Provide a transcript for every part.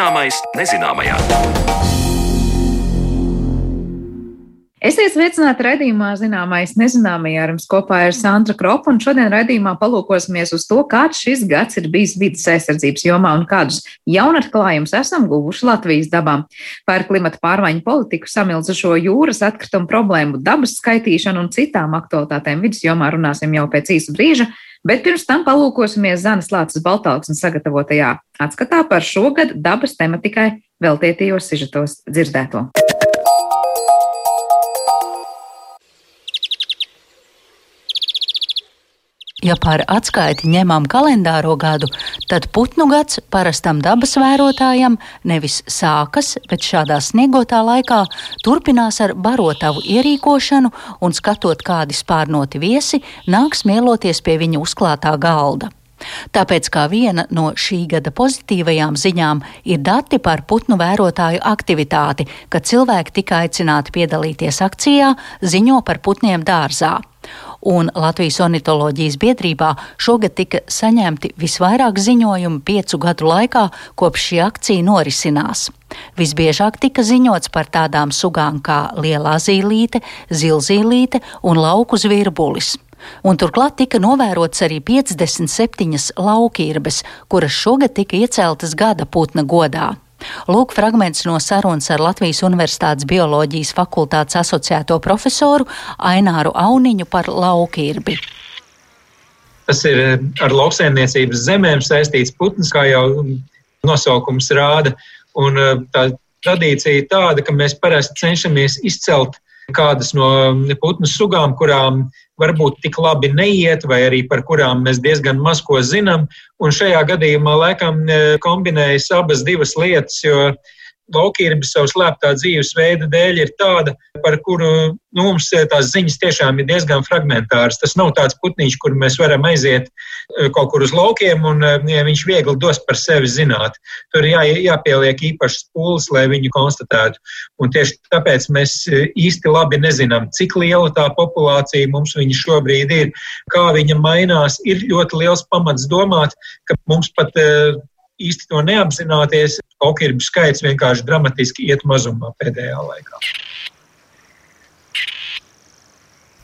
Zināmais nezināmajā. Esiet sveicināti raidījumā Zināmais nezināmajā ar jums kopā ir Sandra Kropa, un šodien raidījumā palūkosimies uz to, kāds šis gads ir bijis vidas aizsardzības jomā un kādus jaunatklājumus esam guvuši Latvijas dabā. Par klimata pārmaiņu politiku, samilzušo jūras atkritumu problēmu, dabas skaitīšanu un citām aktualitātēm vidas jomā runāsim jau pēc īsa brīža. Bet pirms tam palūkosimies Zanes Lācis Baltāksnes sagatavotajā atskatā par šogad dabas tematikai veltītajos sižetos dzirdēto. Ja par atskaiti ņemam kalendāro gadu, tad putnu gads parastam dabas vērotājam nevis sākas, bet šādā sniegotā laikā turpinās ar barotavu ierīkošanu un skatot, kādi spārnoti viesi nāks mieloties pie viņa uzklātā galda. Tāpēc kā viena no šī gada pozitīvajām ziņām ir dati par putnu vērotāju aktivitāti, kad cilvēki tika aicināti piedalīties akcijā ziņo par putniem dārzā un Latvijas ornitoloģijas biedrībā šogad tika saņemti visvairāk ziņojumu piecu gadu laikā, kopš šī akcija norisinās. Visbiežāk tika ziņots par tādām sugām kā lielā zīlīte, zilzīlīte un lauku zvirbulis. Un turklāt tika novērots arī 57 laukīrbes, kuras šogad tika ieceltas gada putna godā. Lūk, fragments no sarunas ar Latvijas Universitātes bioloģijas fakultātes asociēto profesoru Aināru Auniņu par laukīrbi. Tas ir eh, ar lauksaimniecības zemēm saistīts putns, kā jau nosaukums rāda. Un eh, tā tradīcija tāda, ka mēs parasti cenšamies izcelt kādas no putnu sugām, kurām varbūt tik labi neiet, vai arī par kurām mēs diezgan maz ko zinām. Un šajā gadījumā laikam kombinējas abas divas lietas, jo laukīrba savu slēptā dzīvesveida dēļ ir tāda, par kuru nu, mums eh, tās ziņas tiešām ir diezgan fragmentāras. Tas nav tāds putniņš, kur mēs varam aiziet eh, kaut kur uz laukiem un eh, ja viņš viegli dos par sevi zināt. Tur jā, jāpieliek īpašs pūles, lai viņu konstatētu. Un tieši tāpēc mēs īsti labi nezinām, cik liela tā populācija mums šobrīd ir, kā viņa mainās. Ir ļoti liels pamats domāt, ka mums pat īsti to neapzināties, okirbu skaits vienkārši dramatiski iet mazumā pēdējā laikā.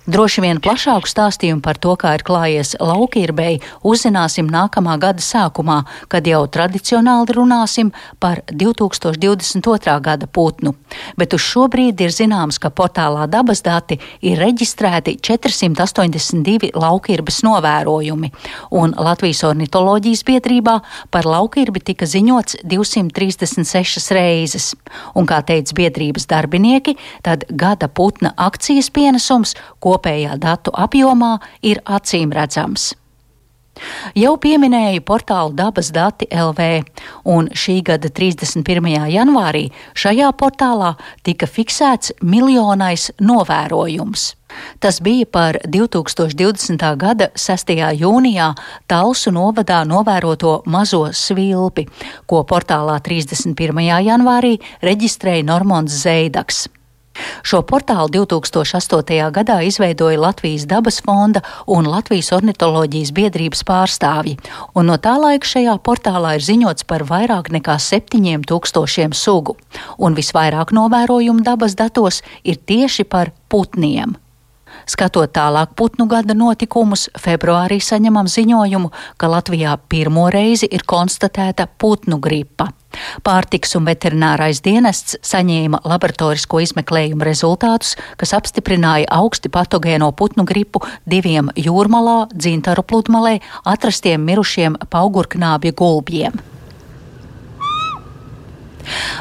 Droši vien plašāku stāstījumu par to, kā ir klājies laukīrbei, uzzināsim nākamā gada sākumā, kad jau tradicionāli runāsim par 2022. gada putnu. Bet uz šo brīdi ir zināms, ka portālā dabas dati ir reģistrēti 482 laukīrbes novērojumi, un Latvijas ornitoloģijas biedrībā par laukīrbi tika ziņots 236 reizes. Un, kā teica biedrības darbinieki, tad gada putna akcijas pienesums, ko kopējā datu apjomā ir acīm redzams. Jau pieminēju portālu dabas dati LV, un šī gada 31. janvārī šajā portālā tika fiksēts miljonais novērojums. Tas bija par 2020. gada 6. jūnijā Talsu novadā novēroto mazo svilpi, ko portālā 31. janvārī reģistrēja Normons Zeidaks. Šo portālu 2008. gadā izveidoja Latvijas dabas fonda un Latvijas ornitoloģijas biedrības pārstāvji, un no tā laika šajā portālā ir ziņots par vairāk nekā 7000 sugu, un visvairāk novērojumu dabas datos ir tieši par putniem. Skatot tālāk putnu gada notikumus, februārī saņemam ziņojumu, ka Latvijā pirmo reizi ir konstatēta putnu gripa. Pārtiks un veterinārais dienests saņēma laboratorisko izmeklējumu rezultātus, kas apstiprināja augsti patogēno putnu gripu diviem jūrmalā, dzintaru pludmalē atrastiem mirušiem paugurknābju gulbjiem.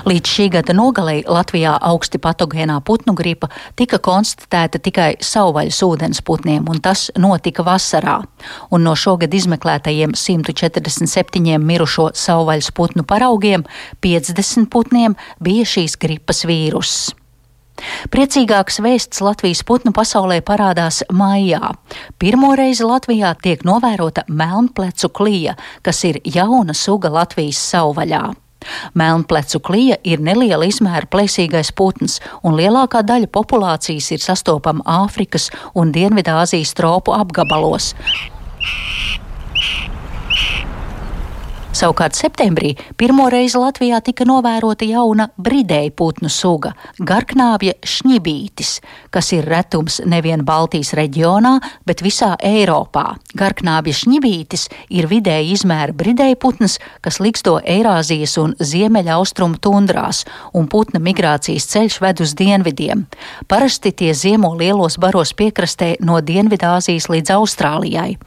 Līdz šī gada nogalei Latvijā augsti patogēnā putnu gripa tika konstatēta tikai savvaļas ūdens putniem, un tas notika vasarā. Un no šogad izmeklētajiem 147 mirušo savvaļas putnu paraugiem 50 putniem bija šīs gripas vīruss. Priecīgāks vēsts Latvijas putnu pasaulē parādās maijā. Pirmo reizi Latvijā tiek novērota melnplecu klija, kas ir jauna suga Latvijas savvaļā. Melnplecu klija ir neliela izmēra plēsīgais putns, un lielākā daļa populācijas ir sastopama Āfrikas un Dienvidāzijas tropu apgabalos. Savukārt septembrī pirmo reizi Latvijā tika novērota jauna bridēja putnu suga - garknāvja šņibītis, kas ir retums nevien Baltijas reģionā, bet visā Eiropā. Garknāvja šņibītis ir vidēji izmēra bridēja putns, kas liksto Eirāzijas un Ziemeļaustrumu tundrās, un putna migrācijas ceļš ved uz dienvidiem. Parasti tie ziemo lielos baros piekrastē no Dienvidāzijas līdz Austrālijai.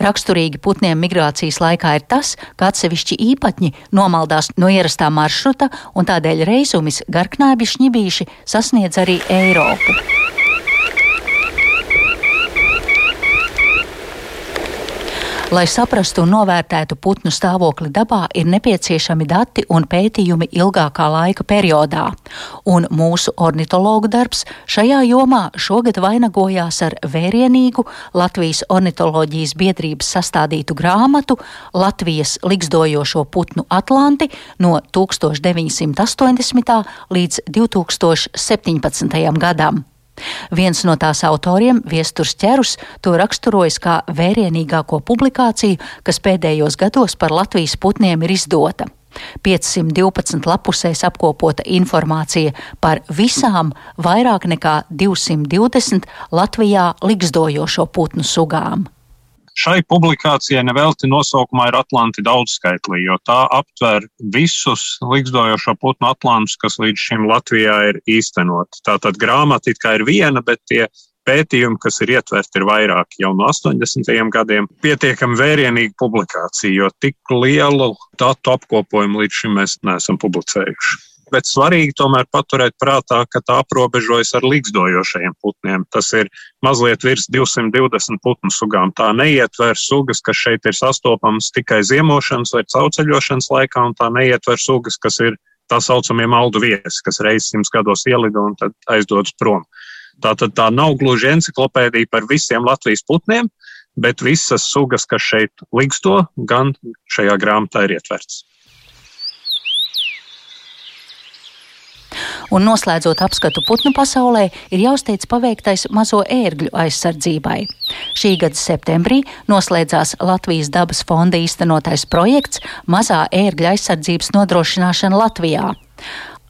Raksturīgi putniem migrācijas laikā ir tas, ka atsevišķi īpatņi nomaldās no ierastā maršruta, un tādēļ reizumis garknābi šņibīši sasniedz arī Eiropu. Lai saprastu un novērtētu putnu stāvokli dabā, ir nepieciešami dati un pētījumi ilgākā laika periodā, un mūsu ornitologu darbs šajā jomā šogad vainagojās ar vērienīgu Latvijas ornitoloģijas biedrības sastādītu grāmatu Latvijas liksdojošo putnu Atlanti no 1980. līdz 2017. gadam. Viens no tās autoriem, Viesturs ķerus, to raksturojas kā vērienīgāko publikāciju, kas pēdējos gados par Latvijas putniem ir izdota. 512 lapusēs apkopota informācija par visām vairāk nekā 220 Latvijā liksdojošo putnu sugām. Šai publikācijai nevelti nosaukumā ir Atlanti daudzskaitlī, jo tā aptver visus likstojošo putnu atlantus, kas līdz šim Latvijā ir īstenot. Tātad grāmata it kā ir viena, bet tie pētījumi, kas ir ietverti, ir vairāk jau no 80. gadiem. Pietiekami vērienīga publikācija, jo tik lielu datu apkopojumu līdz šim mēs neesam publicējuši bet svarīgi tomēr paturēt prātā, ka tā aprobežojas ar līgzdojošajiem putniem. Tas ir mazliet virs 220 putnu sugām. Tā neietver sugas, kas šeit ir sastopamas tikai ziemošanas vai cauceļošanas laikā, un tā neietver sugas, kas ir tā saucamie maldu viesi, kas reizes simts gados ielido un tad aizdodas prom. Tā tad tā nav gluži enciklopēdija par visiem Latvijas putniem, bet visas sugas, kas šeit liksto, gan šajā grāmatā ir ietverts. Un noslēdzot apskatu putnu pasaulē, ir jāuzteic paveiktais mazo ērgļu aizsardzībai. Šī gada septembrī noslēdzās Latvijas dabas fonda īstenotais projekts Mazā ērgļa aizsardzības nodrošināšana Latvijā.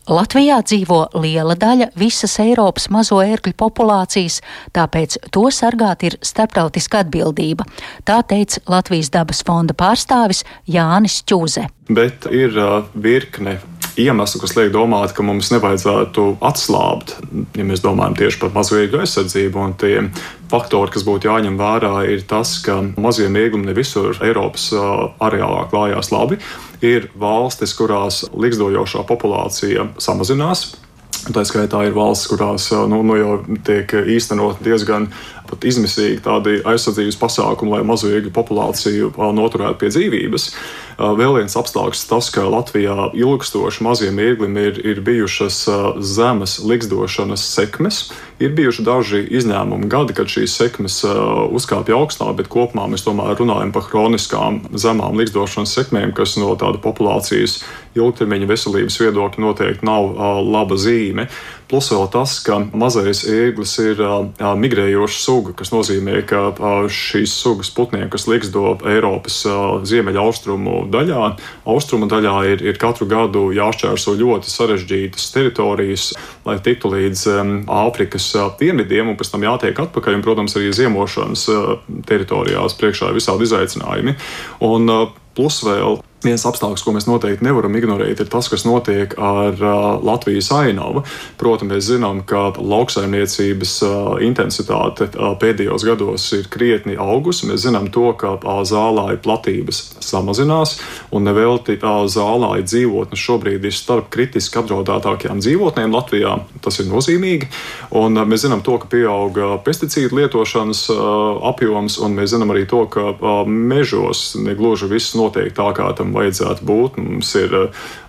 Latvijā dzīvo liela daļa visas Eiropas mazo ērgļu populācijas, tāpēc to sargāt ir starptautiska atbildība. Tā teica Latvijas dabas fonda pārstāvis Jānis Čūze. Bet ir uh, virkne iemeslu, kas liek domāt, ka mums nevajadzētu atslābt, ja mēs domājam tieši par mazo iegļu aizsardzību. Tie faktori, kas būtu jāņem vērā, ir tas, ka mazie iegļumi ne visur Eiropas areālā klājās labi. Ir valstis, kurās līgzdojošā populācija samazinās. Tā skaitā ir valsts, kurās nu, nu jau tiek īstenot diezgan izmisīgi tādi aizsardzības pasākumi, lai mazo iegļu populāciju noturētu pie dzīvības. Vēl viens apstākļus tas, ka Latvijā ilgstoši maziem ieglim ir, ir bijušas zemes likstošanas sekmes. Ir bijuši daži izņēmumi gadi, kad šīs sekmes uzkāpja augstāk, bet kopumā mēs tomēr runājam par kroniskām zemām likstošanas sekmēm, kas no tāda populācijas ilgtermiņa veselības viedokļa noteikti nav laba zīme. Plus vēl tas, ka mazais ēglis ir migrējoša suga, kas nozīmē, ka šīs sugas putniem, kas liksto Eiropas ziemeļaustrumu daļā, austrumu daļā ir, ir katru gadu jāšķērso ļoti sarežģītas teritorijas, lai tiktu līdz Āfrikas dienvidiem, un pēc tam jātiek atpakaļ, un, protams, arī ziemošanas teritorijās priekšā ir visādi izaicinājumi. Un, plus vēl Viens apstākļus, ko mēs noteikti nevaram ignorēt, ir tas, kas notiek ar uh, Latvijas ainavu. Protams, mēs zinām, ka lauksaimniecības uh, intensitāte uh, pēdējos gados ir krietni augusi. Mēs zinām to, ka uh, zālāja platības samazinās, un nevelti uh, zālāja dzīvotnes šobrīd ir starp kritiski apdraudētākajām dzīvotnēm Latvijā. Tas ir nozīmīgi. Un, uh, mēs zinām to, ka pieauga pesticīdu lietošanas uh, apjoms, un mēs zinām arī to, ka uh, mežos negluži viss notiek tā, kā tam vajadzētu būt. Mums ir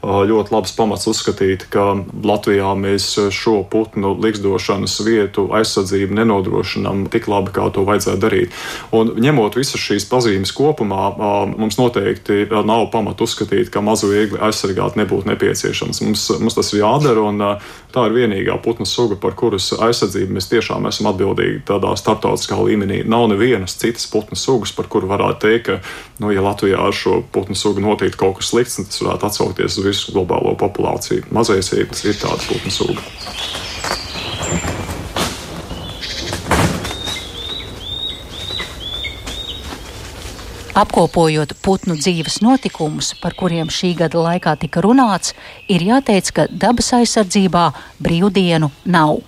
ļoti labs pamats uzskatīt, ka Latvijā mēs šo putnu likstošanas vietu aizsardzību nenodrošinām tik labi, kā to vajadzētu darīt. Un ņemot visas šīs pazīmes kopumā, mums noteikti nav pamata uzskatīt, ka mazu viegli aizsargāt nebūtu nepieciešams. Mums, mums tas ir jādara, un tā ir vienīgā putnu suga, par kuras aizsardzību mēs tiešām esam atbildīgi tādā starptautiskā līmenī. Nav nevienas citas putnu sugas, par kuru varētu teikt, ka, nu, ja Latvijā šo putnu sugu notikt kaut kas slikts, un tas varētu atsaukties uz visu globālo populāciju. Mazais īpaši ir tāda putnu suga. Apkopojot putnu dzīves notikumus, par kuriem šī gada laikā tika runāts, ir jāteic, ka dabas aizsardzībā brīvdienu nav.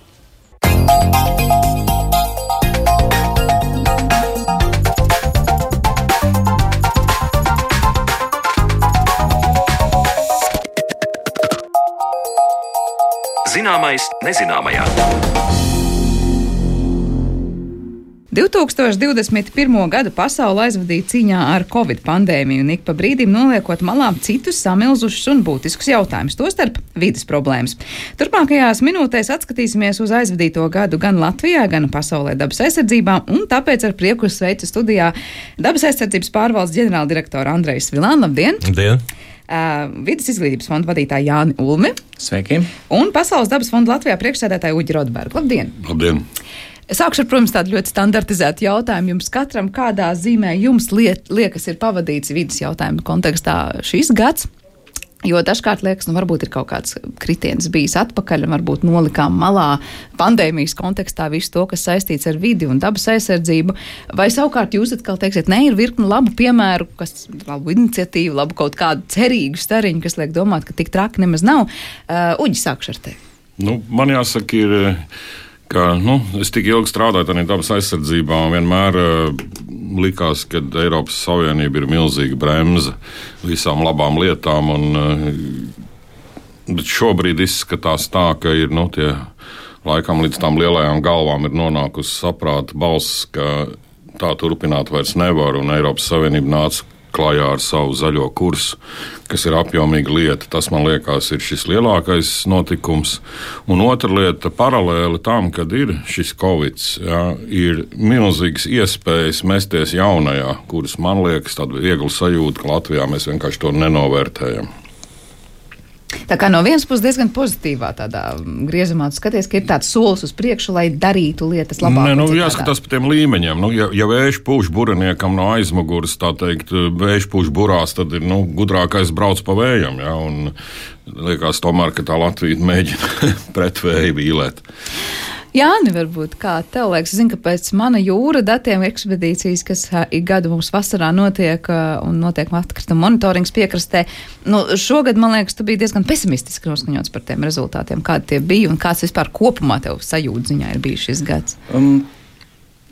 Zināmais nezināmajā. 2021. gadu pasaule aizvadīja cīņā ar covid pandēmiju un ik pa brīdim noliekot malā citus samilzušus un būtiskus jautājumus, tostarp vidas problēmas. Turpmākajās minūtēs atskatīsimies uz aizvadīto gadu gan Latvijā, gan pasaulē dabas aizsardzībā, un tāpēc ar prieku sveicu studijā dabas aizsardzības pārvaldes ģenerāldirektoru Andreju Svilānu. Labdien! Labdien. Uh, Vides izglītības fonda vadītāja Jāni Ulmi. Sveiki! Un Pasaules dabas fonda Latvijā priekšsēdētāja Uģi Rodberga. Labdien! Labdien! Sākšu ar, protams, tādu ļoti standartizētu jautājumu. Jums katram, kādā zīmē jums liet, liekas, ir pavadīts vidas jautājumu kontekstā šis gads? Jo dažkārt liekas, nu, varbūt ir kaut kāds kritiens bijis atpakaļ, un varbūt nolikām malā pandēmijas kontekstā visu to, kas saistīts ar vidi un dabas aizsardzību. Vai savukārt jūs atkal teiksiet, nē, ir virkni labu piemēru, kas labu iniciatīvu, labu kaut kādu cerīgu stariņu, kas liek domāt, ka tik traki nemaz nav. Uh, Uģi, sākšu ar tevi. Nu, man jāsaka, ir ka nu, es tik ilgi strādāju tādā dabas aizsardzībā, un vienmēr uh, likās, ka Eiropas Savienība ir milzīga bremze visām labām lietām. Un, uh, bet šobrīd izskatās tā, ka ir nu, tie laikam līdz tām lielajām galvām ir nonākusi saprāta balss, ka tā turpināt vairs nevar, un Eiropas Savienība nāca klajā ar savu zaļo kursu, kas ir apjomīga lieta. Tas, man liekas, ir šis lielākais notikums. Un otra lieta, paralēli tam, kad ir šis covid, jā, ir milzīgas iespējas mesties jaunajā, kuras man liekas, tāda viegla sajūta, ka Latvijā mēs vienkārši to nenovērtējam. Tā kā no vienas puses diezgan pozitīvā tādā griezumā skaties, ka ir tāds solis uz priekšu, lai darītu lietas labāk. Nē, nu, jāskatās par tiem līmeņiem. Nu, ja, ja vējš pūš buriniekam no aizmugures, tā teikt, vējš pūš burās, tad ir nu, gudrākais brauc pa vējam. Ja, un, liekas tomēr, ka tā Latvija mēģina pret vēju vīlēt. Jāni, varbūt kā tev liekas, zinu, ka pēc mana jūra datiem ekspedīcijas, kas ik gadu mums vasarā notiek un notiek atkrituma monitorings piekrastē, nu, šogad, man liekas, tu biji diezgan pesimistiski noskaņots par tiem rezultātiem, kādi tie bija un kāds vispār kopumā tev sajūta ziņā ir bijis šis gads. Um,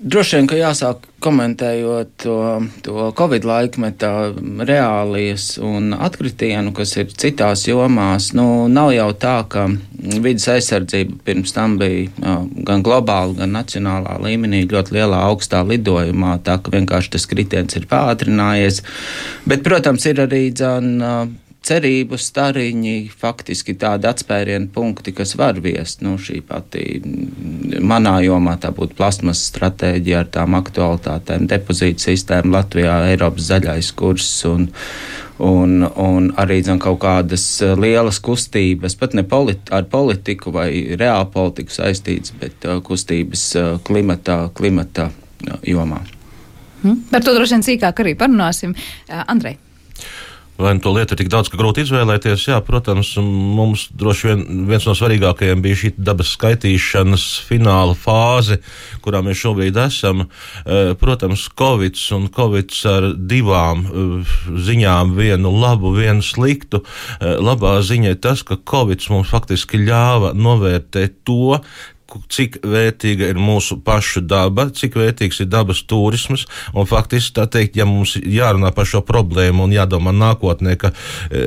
Droši vien, ka jāsāk komentējot to, to Covid laikmetā reālijas un atkritienu, kas ir citās jomās. Nu, nav jau tā, ka vidas aizsardzība pirms tam bija jā, gan globāli, gan nacionālā līmenī ļoti lielā augstā lidojumā, tā ka vienkārši tas kritiens ir pātrinājies. Bet, protams, ir arī dzan cerību stariņi, faktiski tādi atspērienu punkti, kas var viest. Nu, šī pati manā jomā tā būtu plasmas stratēģija ar tām aktualitātēm, depozīta sistēma Latvijā, Eiropas zaļais kurs un, un, un arī zin, kaut kādas lielas kustības, pat ne politi ar politiku vai reālu politiku saistītas, bet uh, kustības uh, klimata, klimata jomā. Hmm. Par to droši vien sīkāk arī parunāsim. Uh, Andrej. Vai nu to lietu ir tik daudz, ka grūti izvēlēties? Jā, protams, mums droši vien viens no svarīgākajiem bija šī dabas skaitīšanas fināla fāze, kurā mēs šobrīd esam. Eh, protams, Covid un Covid ar divām eh, ziņām, vienu labu, vienu sliktu. Eh, labā ziņa ir tas, ka Covid mums faktiski ļāva novērtēt to, cik vērtīga ir mūsu pašu daba, cik vērtīgs ir dabas turisms. Faktiski, tā teikt, ja mums jārunā par šo problēmu un jādomā nākotnē, ka e,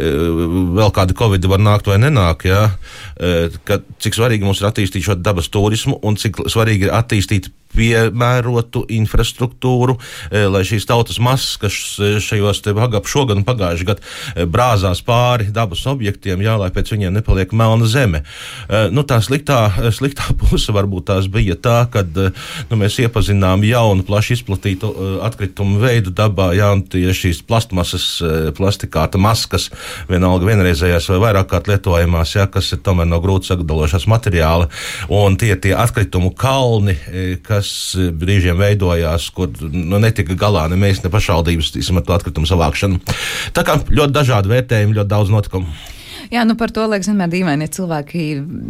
vēl kāda covid var nākt vai nenāk, jā, e, ka, cik svarīgi mums ir attīstīt šo dabas turismu un cik svarīgi ir attīstīt piemērotu infrastruktūru, eh, lai šīs tautas masas, kas šajos agap šogad un pagājušajā gadā eh, brāzās pāri dabas objektiem, jā, lai pēc viņiem nepaliek melna zeme. Eh, nu, tā sliktā, sliktā puse varbūt tās bija tā, ka nu, mēs iepazinām jaunu, plaši izplatītu atkritumu veidu dabā, jā, un šīs plastmasas, plastikāta maskas, vienalga vienreizējās vai vairāk kārt lietojamās, jā, kas ir tomēr no grūti sagatavošās materiāla, un tie tie atkritumu kalni, kas brīžiem veidojās, kur nu, netika galā ne mēs, ne pašvaldības, ar to atkritumu savākšanu. Tā kā ļoti dažādi vērtējumi, ļoti daudz notikumu. Jā, nu par to liekas vienmēr dīvaini, ja cilvēki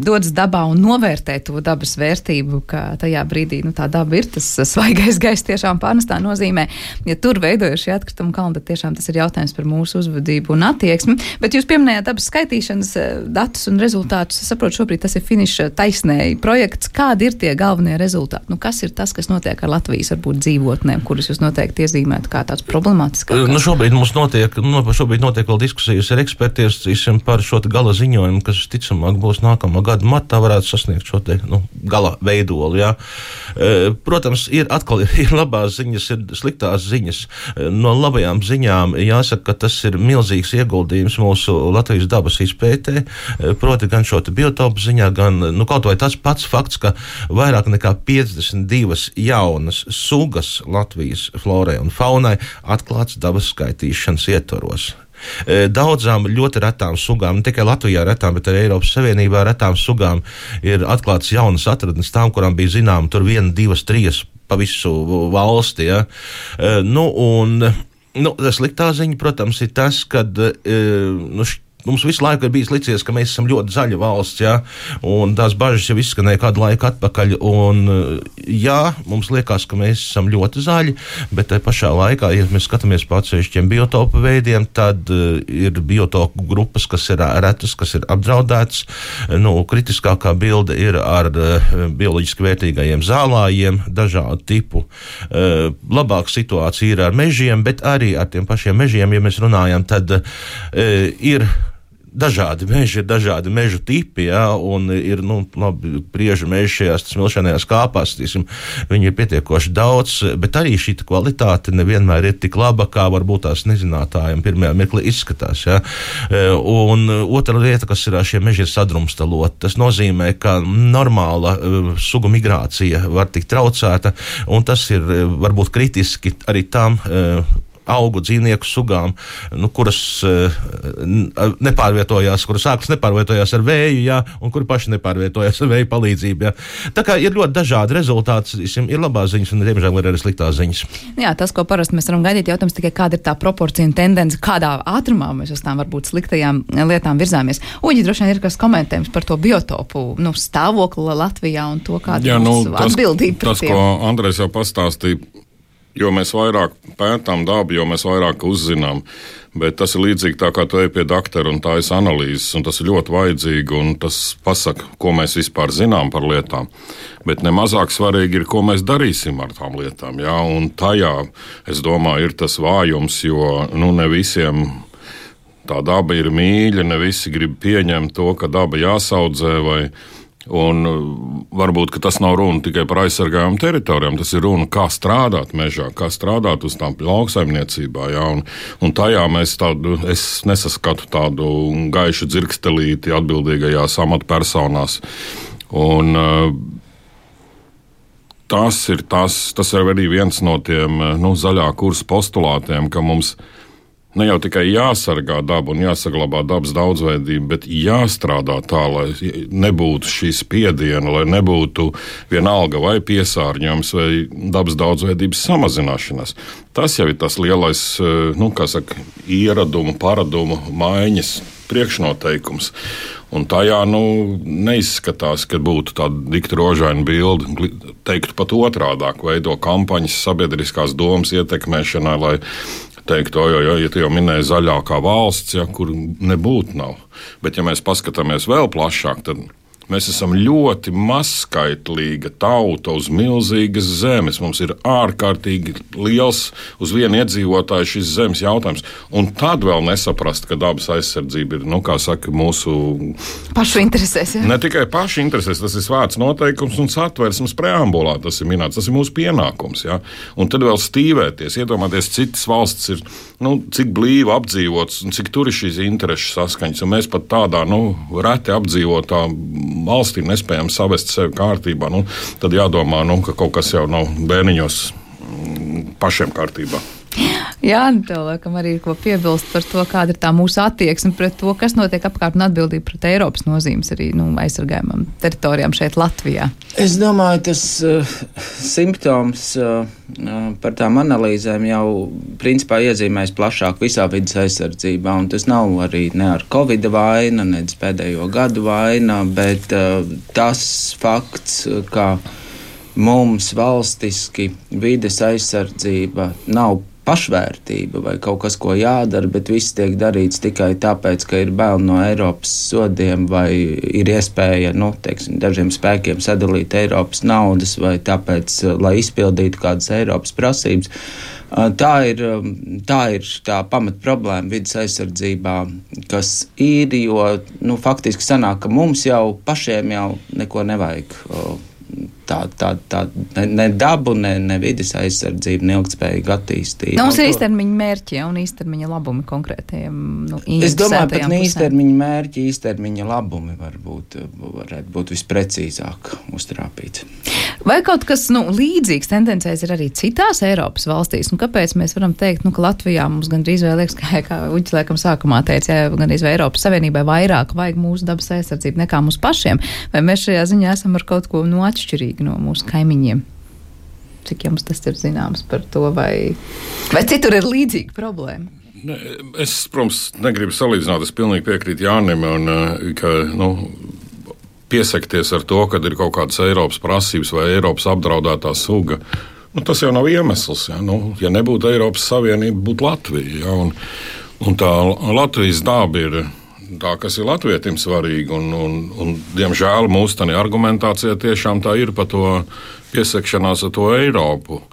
dodas dabā un novērtē to dabas vērtību, ka tajā brīdī nu, tā daba ir tas svaigais gaiss tiešām pārnestā nozīmē. Ja tur veidojas šie atkrituma kalni, tad tiešām tas ir jautājums par mūsu uzvedību un attieksmi. Bet jūs pieminējāt dabas skaitīšanas eh, datus un rezultātus. Es saprotu, šobrīd tas ir finiša taisnēji projekts. Kādi ir tie galvenie rezultāti? Nu, kas ir tas, kas notiek ar Latvijas varbūt dzīvotnēm, kuras jūs noteikti iezīmētu kā tāds problemātisks? Nu, šobrīd mums notiek, nu, šobrīd notiek vēl diskusijas ar ekspertiem par šo gala ziņojumu, kas ticamāk būs nākamā gada martā, varētu sasniegt šo te, nu, gala veidolu. Jā. E, protams, ir atkal ir labās ziņas, ir sliktās ziņas. E, no labajām ziņām jāsaka, ka tas ir milzīgs ieguldījums mūsu Latvijas dabas izpētē, e, proti gan šo biotopu ziņā, gan nu, kaut vai tas pats fakts, ka vairāk nekā 52 jaunas sugas Latvijas florai un faunai atklāts dabas skaitīšanas ietvaros. Daudzām ļoti retām sugām, ne tikai Latvijā retām, bet arī Eiropas Savienībā retām sugām ir atklāts jaunas atradnes tām, kurām bija zinām tur viena, divas, trīs pa visu valsti. Ja? Nu, un, nu, sliktā ziņa, protams, ir tas, ka nu, Mums visu laiku ir bijis licies, ka mēs esam ļoti zaļa valsts, ja? un tās bažas jau izskanēja kādu laiku atpakaļ. Un, jā, mums liekas, ka mēs esam ļoti zaļi, bet tajā pašā laikā, ja mēs skatāmies pa atsevišķiem biotopu veidiem, tad uh, ir biotopu grupas, kas ir retas, kas ir apdraudētas. Nu, kritiskākā bilde ir ar uh, bioloģiski vērtīgajiem zālājiem, dažādu tipu. Uh, labāka situācija ir ar mežiem, bet arī ar tiem pašiem mežiem, ja mēs runājam, tad uh, ir dažādi meži, ir dažādi mežu tipi, ja, un ir nu, labi, priežu meži šajās smilšainajās kāpās. Tīsim, viņi ir pietiekoši daudz, bet arī šī kvalitāte nevienmēr ir tik laba, kā varbūt tās nezinātājiem pirmajā mirklī izskatās. Ja. E, un otra lieta, kas ir šie meži, ir sadrumstaloti. Tas nozīmē, ka normāla e, sugu migrācija var tikt traucēta, un tas ir e, varbūt kritiski arī tām augu dzīvnieku sugām, nu, kuras uh, nepārvietojās, kuras sākas nepārvietojās ar vēju, jā, un kuri paši nepārvietojās ar vēju palīdzību. Jā. Tā kā ir ļoti dažādi rezultāti, ir labās ziņas un, diemžēl, ir arī sliktās ziņas. Jā, tas, ko parasti mēs varam gaidīt, jautājums tikai kāda ir tā proporcija un tendence, kādā ātrumā mēs uz tām varbūt sliktajām lietām virzāmies. Uģi droši vien ir kas komentējums par to biotopu nu, stāvokli Latvijā un to, kāda ir nu, atbildība. Tas, ko Andrēs jau pastāstīja Jo mēs vairāk pētām dabu, jo mēs vairāk uzzinām. Bet tas ir līdzīgi tā, kā tu ej pie doktora un ir analīzes, un tas ir ļoti vajadzīgi, un tas pasaka, ko mēs vispār zinām par lietām. Bet nemazāk svarīgi ir, ko mēs darīsim ar tām lietām. Jā? Un tajā, es domāju, ir tas vājums, jo nu, ne visiem tā daba ir mīļa, ne visi grib pieņemt to, ka daba jāsaudzē vai ne Un uh, varbūt tas nav runa tikai par aizsargājumām teritorijām, tas ir runa, kā strādāt mežā, kā strādāt uz tām lauksaimniecībā. Jā, un, un tajā mēs tādu, es nesaskatu tādu gaišu dzirkstelīti atbildīgajās amatpersonās. Un, uh, tas ir, tas, tas ir arī viens no tiem uh, nu, zaļā kursa postulātiem, ka mums ir Ne jau tikai jāsargā daba un jāsaglabā dabas daudzveidība, bet jāstrādā tā, lai nebūtu šī spiediena, lai nebūtu vienalga vai piesārņojums vai dabas daudzveidības samazināšanās. Tas jau ir tas lielais eh, nu, saka, ieradumu, paradumu maiņas priekšnoteikums. Un tajā nu, neizskatās, ka būtu tāda dikta rožaina bilde. Teiktu pat otrādi, veido kampaņas sabiedriskās domas ietekmēšanai, lai teikt, oj, oj, ja tu jau minēji zaļākā valsts, ja, kur nebūtu nav. Bet, ja mēs paskatāmies vēl plašāk, tad Mēs esam ļoti mazskaitlīga tauta uz milzīgas zemes. Mums ir ārkārtīgi liels uz vienu iedzīvotāju šis zemes jautājums. Un tad vēl nesaprast, ka dabas aizsardzība ir nu, saka, mūsu pašu interesēs. Ja? Ne tikai pašu interesēs, tas ir svēts noteikums un satversmes preambulā. Tas ir minēts, tas ir mūsu pienākums. Ja? Un tad vēl stīvēties, iedomāties, citas valsts ir nu, cik blīvi apdzīvotas un cik tur ir šīs intereses saskaņas. Un mēs pat tādā nu, reti apdzīvotā valstī nespējam savest sevi kārtībā, nu, tad jādomā, nu, ka kaut kas jau nav bērniņos mm, pašiem kārtībā. Jā, tev laikam arī ir ko piebilst par to, kāda ir tā mūsu attieksme pret to, kas notiek apkārt un atbildība pret Eiropas nozīmes arī nu, aizsargājumam teritorijām šeit Latvijā. Es domāju, tas uh, simptoms uh, par tām analīzēm jau principā iezīmēs plašāk visā vidas aizsardzībā, un tas nav arī ne ar Covid vaina, ne pēdējo gadu vaina, bet uh, tas fakts, ka mums valstiski vides aizsardzība nav pašvērtība vai kaut kas, ko jādara, bet viss tiek darīts tikai tāpēc, ka ir bail no Eiropas sodiem vai ir iespēja nu, teiksim, dažiem spēkiem sadalīt Eiropas naudas vai tāpēc, lai izpildītu kādas Eiropas prasības. Tā ir, tā ir tā pamat problēma vidas aizsardzībā, kas ir, jo nu, faktiski sanāk, ka mums jau pašiem jau neko nevajag tā, tā, tā ne, ne dabu, ne, ne vidas aizsardzību, ne ilgspējīgu attīstību. Nav no, īstermiņa mērķi un īstermiņa labumi konkrētajiem. Nu, es domāju, pat ne īstermiņa mērķi, īstermiņa labumi varbūt varētu būt visprecīzāk uztrāpīts. Vai kaut kas nu, līdzīgs tendencēs ir arī citās Eiropas valstīs? Un kāpēc mēs varam teikt, nu, ka Latvijā mums gandrīz vai liekas, kā, kā Uģis laikam sākumā teica, ja gandrīz vai Eiropas Savienībai vairāk vajag mūsu dabas aizsardzību nekā mums pašiem? Vai mēs šajā ziņā esam ar kaut ko nu, atšķirīgi? Atšķirīgi no mūsu kaimiņiem. Cik jums tas ir zināms par to, vai, vai citur ir līdzīga problēma? Es, protams, negribu salīdzināt. Es pilnīgi piekrītu Jānim, un, eh, ka nu, piesakties ar to, ka ir kaut kādas Eiropas prasības vai Eiropas apdraudētā suga. Nu, tas jau nav iemesls. Ja, nu, ja nebūtu Eiropas Savienība, būtu Latvija. Ja, un, un tā Latvijas daba ir tā, kas ir latvietim svarīgi. Un, un, un, diemžēl mūsu argumentācijā tiešām tā ir par to piesakšanās ar to Eiropu.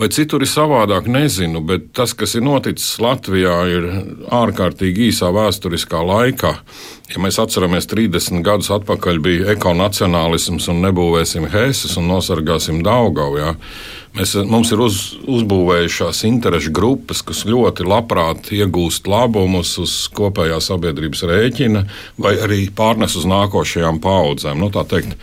Vai citur ir savādāk, nezinu, bet tas, kas ir noticis Latvijā, ir ārkārtīgi īsā vēsturiskā laikā. Ja mēs atceramies, 30 gadus atpakaļ bija ekonacionālisms un nebūvēsim Hēses un nosargāsim Daugavu. Ja? Mēs, mums ir uz, uzbūvējušās interešu grupas, kas ļoti labprāt iegūst labumus uz kopējā sabiedrības rēķina, vai arī pārnes uz nākošajām paudzēm. Nu, tā teikt,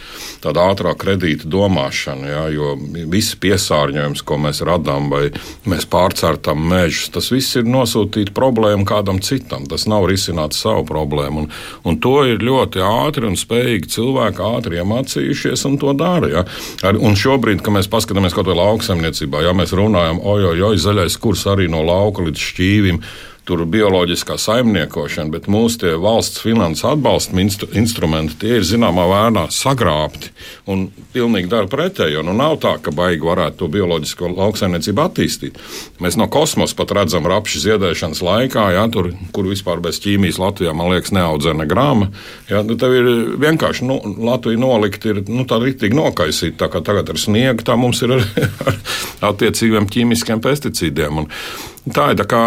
tāda ātrā kredīta domāšana, ja, jo visi piesārņojums, ko mēs radām, vai mēs pārcērtam mežus, tas viss ir nosūtīt problēmu kādam citam. Tas nav risināt savu problēmu. Un, un to ir ļoti ātri un spējīgi cilvēki ātri iemācījušies un to dara. Ja. Ar, un šobrīd, kad mēs paskatāmies kaut vai lauku lauksaimniecībā. Ja mēs runājam, ojoj, oj, zaļais kurs arī no lauka līdz šķīvim, tur bioloģiskā saimniekošana, bet mūsu valsts finanses atbalsta instru, instrumenti tie ir zināmā mērā sagrābti un pilnīgi dara pretējo. Nu, nav tā, ka baigi varētu to bioloģisko lauksaimniecību attīstīt. Mēs no kosmosa pat redzam rapšu ziedēšanas laikā, ja, tur, kur vispār bez ķīmijas Latvijā, man liekas, neaudzē ne grāma. Ja, nu, tev ir vienkārši nu, Latvija nolikt, ir nu, tā rītīgi nokaisīta, tā kā tagad ar sniegu, tā mums ir ar, ar attiecīgiem ķīmiskiem pesticīdiem. Un tā ir tā kā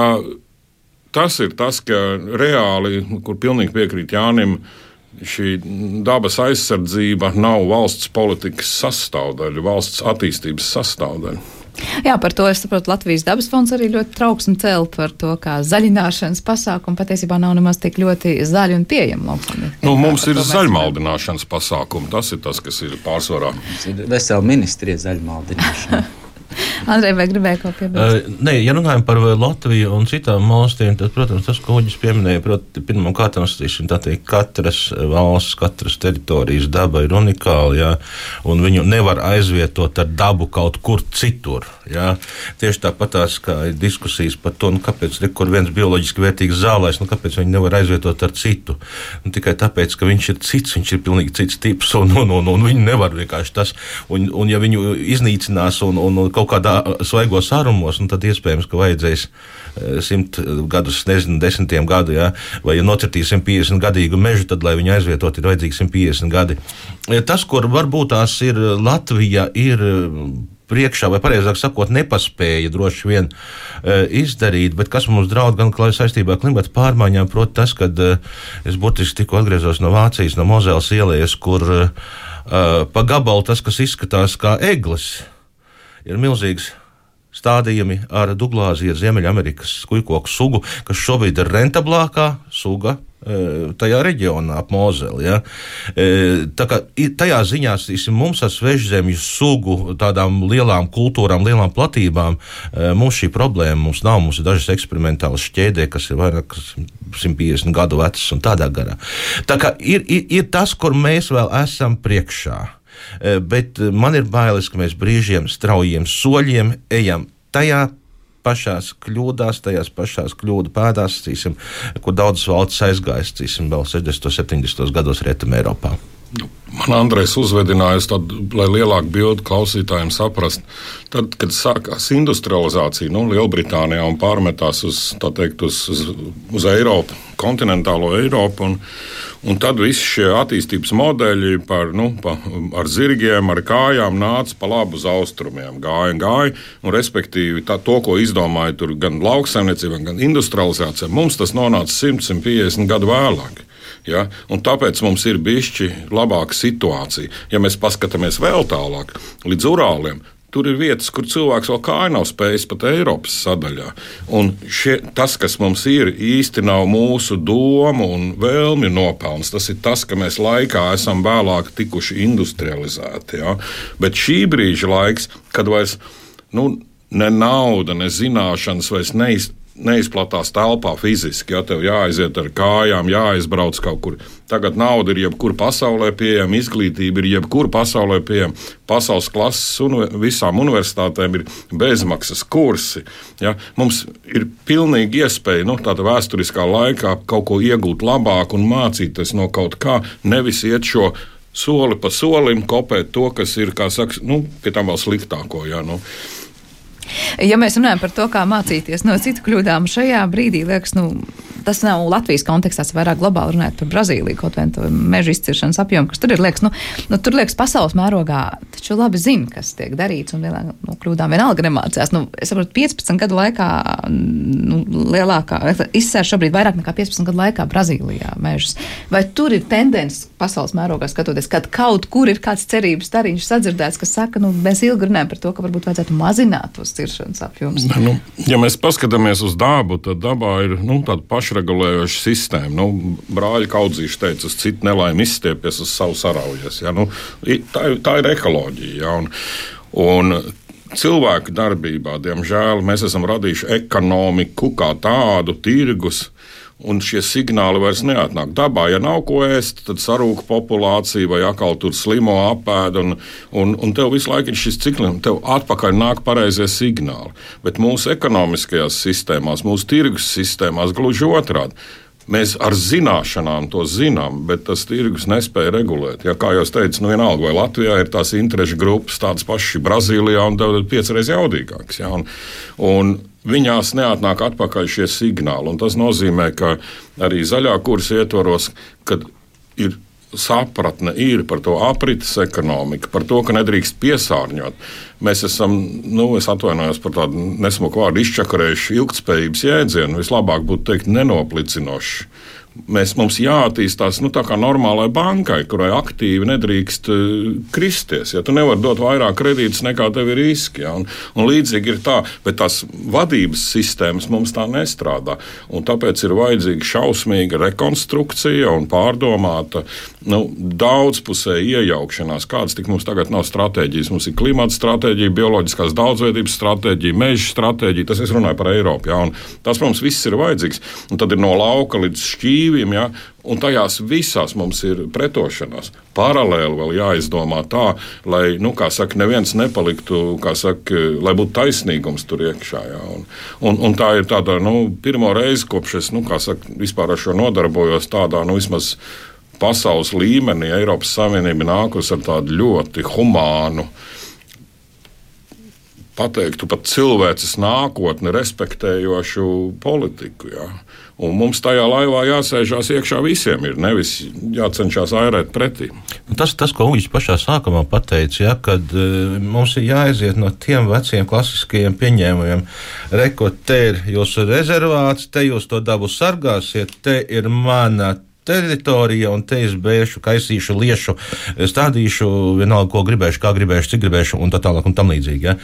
tas ir tas, ka reāli, kur pilnīgi piekrīt Jānim, šī dabas aizsardzība nav valsts politikas sastāvdaļa, valsts attīstības sastāvdaļa. Jā, par to es saprotu. Latvijas dabas fonds arī ļoti trauksmi cēl par to, kā zaļināšanas pasākumi patiesībā nav nemaz tik ļoti zaļi un pieejami lauksaimniekiem. Nu, mums ir zaļmaldināšanas pasākumi. Tas ir tas, kas ir pārsvarā. Vesela ministrija zaļmaldināšana. Andrej, vai gribēji kaut ko piebilst? Uh, nē, ja runājam par Latviju un citām valstīm, tad, protams, tas, ko Uģis pieminēja, proti, pirmam kārtam, tā teikt, katras valsts, katras teritorijas daba ir unikāla, jā, un viņu nevar aizvietot ar dabu kaut kur citur, jā. Tieši tāpat tās, ir diskusijas par to, nu, kāpēc, kur viens bioloģiski vērtīgs zālais, nu, kāpēc viņi nevar aizvietot ar citu. Nu, tikai tāpēc, ka viņš ir cits, viņš ir pilnīgi cits tips, un, un, un, un viņi nevar vienkārši tas, un, un ja viņu iznīcinās un, un, un kaut kādā svaigos sārumos, un tad iespējams, ka vajadzēs eh, simt gadus, nezinu, desmitiem gadu, ja? vai ja nocirtīs 150 gadīgu mežu, tad, lai viņu aizvietot, ir vajadzīgi 150 gadi. Tas, kur varbūt tās ir Latvija, ir priekšā, vai precīzāk sakot, nepaspēja droši vien uh, izdarīt, bet kas mums draud gan saistībā ar klimata pārmaiņām, proti, tas, kad uh, es būtiski tikko atgriezos no Vācijas, no Mozeles ielas, kur uh, pa gabalu tas, kas izskatās kā eglis, ir milzīgs stādījumi ar Duglāziju, Ziemeļamerikas kujkoku sugu, kas šobrīd ir rentablākā suga tajā reģionā ap Mozeli. Ja? Tā kā tajā ziņā mums ar svežzemju sugu, tādām lielām kultūrām, lielām platībām, mums šī problēma mums nav. Mums ir dažas eksperimentālas šķēdē, kas ir vairāk 150 gadu vecas un tādā garā. Tā kā ir, ir, ir tas, kur mēs vēl esam priekšā. Bet man ir bailes, ka mēs brīžiem straujiem soļiem ejam tajā pašās kļūdās, tajās pašās kļūdu pēdās, cīsim, kur daudzas valsts aizgājas, cīsim, vēl 60. un 70. gados Rietumē Eiropā. Nu, man Andrejs uzvedinājusi, tad, lai lielāku bildi klausītājiem saprastu, tad, kad sākās industrializācija nu, Lielbritānijā un pārmetās uz, teikt, uz, uz, uz Eiropu, kontinentālo Eiropu. Un, un tad visi šie attīstības modeļi par, nu, pa, ar zirgiem, ar kājām nāca pa labu uz austrumiem. Gāja gāja. Un, respektīvi, tā, to, ko izdomāja gan lauksaimniecība, gan industrializācija, mums tas nonāca 100-150 gadu vēlāk. Ja? Un tāpēc mums ir bijusi labāka situācija. Ja mēs paskatāmies vēl tālāk, līdz Urāliem, Tur ir vietas, kur cilvēks vēl kāju nav spējis pat Eiropas sadaļā. Un šie, tas, kas mums ir, īsti nav mūsu domu un vēlmi nopelns. Tas ir tas, ka mēs laikā esam vēlāk tikuši industrializēti. Ja? Bet šī brīža laiks, kad vairs nu, ne nauda, ne zināšanas vairs neiz, neizplatās telpā fiziski. Ja tev jāaiziet ar kājām, jāizbrauc kaut kur. Tagad nauda ir jebkur pasaulē pieejama, izglītība ir jebkur pasaulē pieejama. Pasaules klases un visām universitātēm ir bezmaksas kursi. Ja? Mums ir pilnīgi iespēja nu, tādā vēsturiskā laikā kaut ko iegūt labāk un mācīties no kaut kā, nevis iet šo soli pa solim, kopēt to, kas ir, kā saka, nu, pie tam vēl sliktāko. Ja? Nu, Ja mēs runājam par to, kā mācīties no citu kļūdām, šajā brīdī liekas, nu, tas nav Latvijas kontekstā, vairāk globāli runājot par Brazīliju, kaut vai to meža izciršanas apjomu, kas tur ir, liekas, nu, nu tur liekas pasaules mērogā, taču labi zina, kas tiek darīts, un vienā, nu, kļūdām vienalga nemācās. Nu, es saprotu, 15 gadu laikā, nu, lielākā, izsēž šobrīd vairāk nekā 15 gadu laikā Brazīlijā mežus. Vai tur ir tendence pasaules mērogā skatoties, kad kaut kur ir kāds cerības stariņš sadzirdēts, kas saka, nu, mēs ilgi runājam par to, ka varbūt vajadzētu mazināt tos ciršanas apjomus? Nu, ja mēs paskatāmies uz dabu, tad dabā ir nu, tāda pašregulējoša sistēma. Nu, brāļa kaudzīši teica, uz citu nelaimi izstiepies, uz savu saraujies. Ja? Nu, tā, tā ir ekoloģija. Ja? Un, un, Cilvēku darbībā, diemžēl, mēs esam radījuši ekonomiku kā tādu, tirgus, un šie signāli vairs neatnāk. Dabā, ja nav ko ēst, tad sarūk populācija vai atkal tur slimo apēda, un, un, un tev visu laiku ir šis cikls, tev atpakaļ nāk pareizie signāli. Bet mūsu ekonomiskajās sistēmās, mūsu tirgus sistēmās gluži otrādi. Mēs ar zināšanām to zinām, bet tas tirgus nespēja regulēt. Ja, kā jau teicu, nu vienalga, vai Latvijā ir tās interešu grupas tādas pašas Brazīlijā un piecreiz jaudīgākas. Ja, un, un viņās neatnāk atpakaļ šie signāli. Tas nozīmē, ka arī zaļā kursa ietvaros, kad ir sapratne ir par to aprites ekonomiku, par to, ka nedrīkst piesārņot. Mēs esam, nu, es atvainojos par tādu nesmuku vārdu, izčakarējuši ilgspējības jēdzienu. Vislabāk būtu teikt, nenoplicinoši mēs, mums jāattīstās nu, tā kā normālai bankai, kurai aktīvi nedrīkst uh, kristies. Ja tu nevari dot vairāk kredītus nekā tev ir riski. Ja? Un, un līdzīgi ir tā, bet tās vadības sistēmas mums tā nestrādā. Un tāpēc ir vajadzīga šausmīga rekonstrukcija un pārdomāta nu, daudzpusēja iejaukšanās. Kādas tik mums tagad nav stratēģijas? Mums ir klimata stratēģija, bioloģiskās daudzveidības stratēģija, meža stratēģija. Tas es runāju par Eiropu. Ja? Un tas mums viss ir vajadzīgs. Un tad ir no lauka līdz šķīvi brīviem, ja, un tajās visās mums ir pretošanās. Paralēli vēl jāizdomā tā, lai, nu, kā saka, neviens nepaliktu, kā saka, lai būtu taisnīgums tur iekšā. Ja, un, un, un tā ir tāda, nu, pirmo reizi, kopš es, nu, kā saka, vispār ar šo nodarbojos tādā, nu, vismaz pasaules līmenī Eiropas Savienība nākus ar tādu ļoti humānu pateiktu pat cilvēces nākotni respektējošu politiku. Jā. Un mums tajā laivā jāsēžās iekšā visiem, ir nevis jācenšas airēt pretī. Tas, tas ko Uģis pašā sākumā pateica, ja, kad uh, mums ir jāaiziet no tiem veciem klasiskajiem pieņēmumiem. Rekord, te ir jūsu rezervāts, te jūs to dabu sargāsiet, te ir mana teritorija, un te es bēšu, kaisīšu, liešu, stādīšu, vienalga, ko gribēšu, kā gribēšu, cik gribēšu, un tā tālāk, un tam līdzīgi. Ja?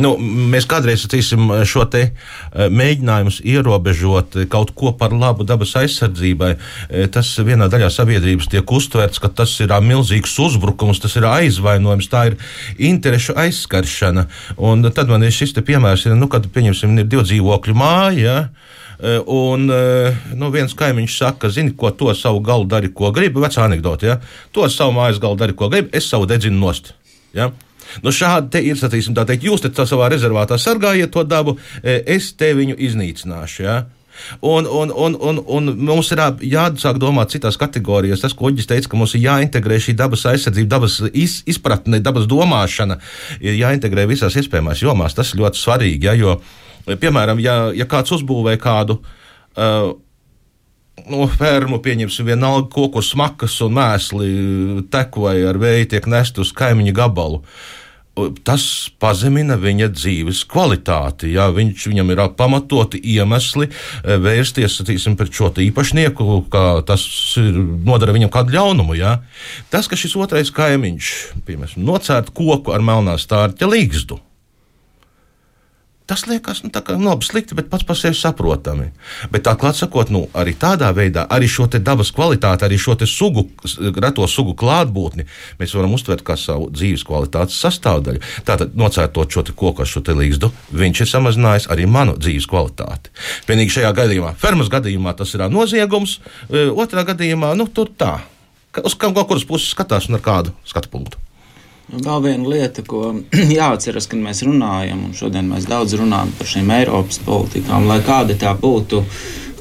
Nu, mēs kādreiz sacīsim, šo te eh, mēģinājumus ierobežot kaut ko par labu dabas aizsardzībai. Eh, tas vienā daļā sabiedrības tiek uztverts, ka tas ir milzīgs uzbrukums, tas ir aizvainojums, tā ir interešu aizskaršana. Un tad man ir šis piemērs, ir, nu, kad, pieņemsim, ir divu dzīvokļu māja. Ja? Eh, un nu, viens kaimiņš saka, zini, ko to savu galu dari, ko gribi. Vecā anekdote, ja? To savu mājas galu dari, ko gribi, es savu dedzinu nost. Ja? Nu, šādi ir, sacīsim, tā teikt, jūs te savā rezervātā sargājiet to dabu, e, es te viņu iznīcināšu. Ja? Un, un, un, un, un mums ir jāsāk domāt citās kategorijās. Tas, ko Uģis teica, ka mums ir jāintegrē šī dabas aizsardzība, dabas iz, izpratne, dabas domāšana, ir jāintegrē visās iespējamās jomās. Tas ir ļoti svarīgi. Ja, jo, piemēram, ja, ja kāds uzbūvē kādu uh, no fermu, pieņemsim, vienalga koku smakas un mēsli tek vai ar vēju tiek nest uz kaimiņu gabalu. Tas pazemina viņa dzīves kvalitāti. Jā, viņš, viņam ir pamatoti iemesli e, vērsties tīsim, pret šo īpašnieku, ka tas nodara viņam kādu ļaunumu. Jā. Tas, ka šis otrais kaimiņš, piemēram, nocērt koku ar melnā stārķa līgstu, Tas liekas, nu, tā kā nu, labi, slikti, bet pats par sevi saprotami. Bet atklāt sakot, nu, arī tādā veidā, arī šo dabas kvalitāti, arī šo sugu, reto sugu klātbūtni mēs varam uztvert kā savu dzīves kvalitātes sastāvdaļu. Tātad, nocērtot šo koku ar šo līgstu, viņš ir samazinājis arī manu dzīves kvalitāti. Vienīgi šajā gadījumā, fermas gadījumā, tas ir noziegums, e, otrā gadījumā, nu, tur tā. Uz kaut kuras puses skatās un ar kādu skatu punktu. Vēl viena lieta, ko jāatceras, kad mēs runājam, un šodien mēs daudz runājam par šīm Eiropas politikām, lai kāda tā būtu.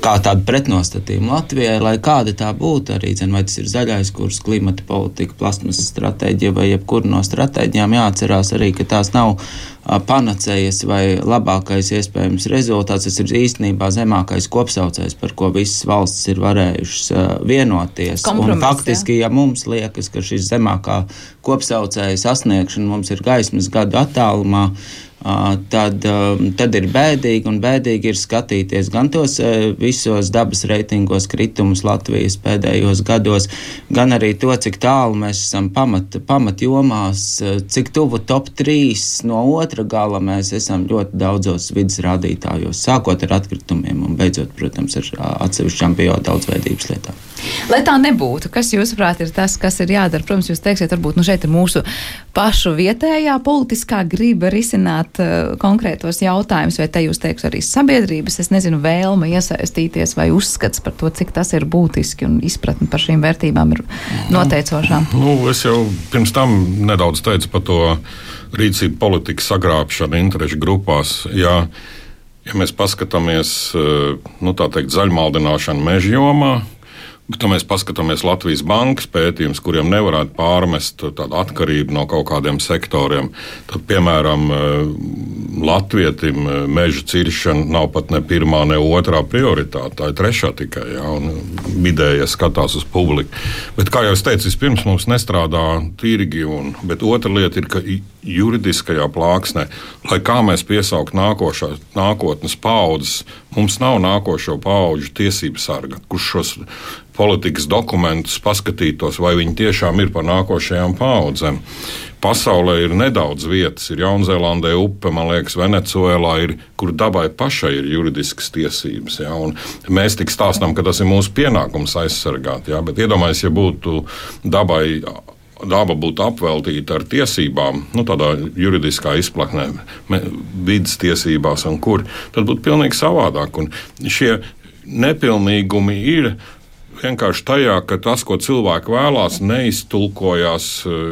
Kā tāda pretnostatījuma Latvijai, lai kāda tā būtu, arī zin, vai tas ir zaļais kurs, klimata politika, plasmasas stratēģija vai jebkura no stratēģijām, jāatcerās arī, ka tās nav panacējas vai labākais iespējams rezultāts. Tas ir īstenībā zemākais kopsaucējs, par ko visas valstis ir varējušas vienoties. Un faktiski, ja mums liekas, ka šis zemākā kopsaucēja sasniegšana mums ir gaismas gadu attālumā, tad, tad ir bēdīgi. Un bēdīgi ir skatīties gan tos visos dabas reitingos kritumus Latvijas pēdējos gados, gan arī to, cik tālu mēs esam pamat, pamatjomās, cik tuvu top 3 no otra gala mēs esam ļoti daudzos vidas rādītājos, sākot ar atkritumiem un beidzot, protams, ar atsevišķām biodaudzveidības lietām. Lai tā nebūtu, kas jūsuprāt ir tas, kas ir jādara? Protams, jūs teiksiet, varbūt nu, šeit ir mūsu pašu vietējā politiskā griba risināt uh, konkrētos jautājumus, vai te jūs teiks arī sabiedrības, es nezinu, vēlme iesaistīties vai uzskats par to, cik tas ir būtiski un izpratni par šīm vērtībām ir noteicošām. Nu, es jau pirms tam nedaudz teicu par to rīcību politikas sagrābšanu interešu grupās. Jā, ja mēs paskatāmies uh, nu, teikt, zaļmaldināšanu meža jomā, Kad mēs paskatāmies Latvijas bankas pētījumus, kuriem nevarētu pārmest atkarību no kaut kādiem sektoriem, tad, piemēram, eh, Latvijam eh, meža ciršana nav pat ne pirmā, ne otrā prioritāte. Tā ir trešā tikai. Ja, vidēji skatās uz publiku. Bet, kā jau es teicu, vispirms mums nestrādā tirgi, un, bet otra lieta ir, ka juridiskajā plāksnē, lai kā mēs piesauktu nākotnes paudzes, mums nav nākošo paudžu tiesību sarga, kurš šos politikas dokumentus paskatītos, vai viņi tiešām ir par nākošajām paudzēm. Pasaulē ir nedaudz vietas, ir Jaunzēlandē, upe, man liekas, Venecuēlā, ir, kur dabai pašai ir juridiskas tiesības. Ja, mēs tik stāstām, ka tas ir mūsu pienākums aizsargāt, ja, bet iedomājieties, ja būtu dabai daba būtu apveltīta ar tiesībām, nu, tādā juridiskā izplatnē, vidas tiesībās un kur, tad būtu pilnīgi savādāk. Un šie nepilnīgumi ir vienkārši tajā, ka tas, ko cilvēki vēlās, neiztulkojās,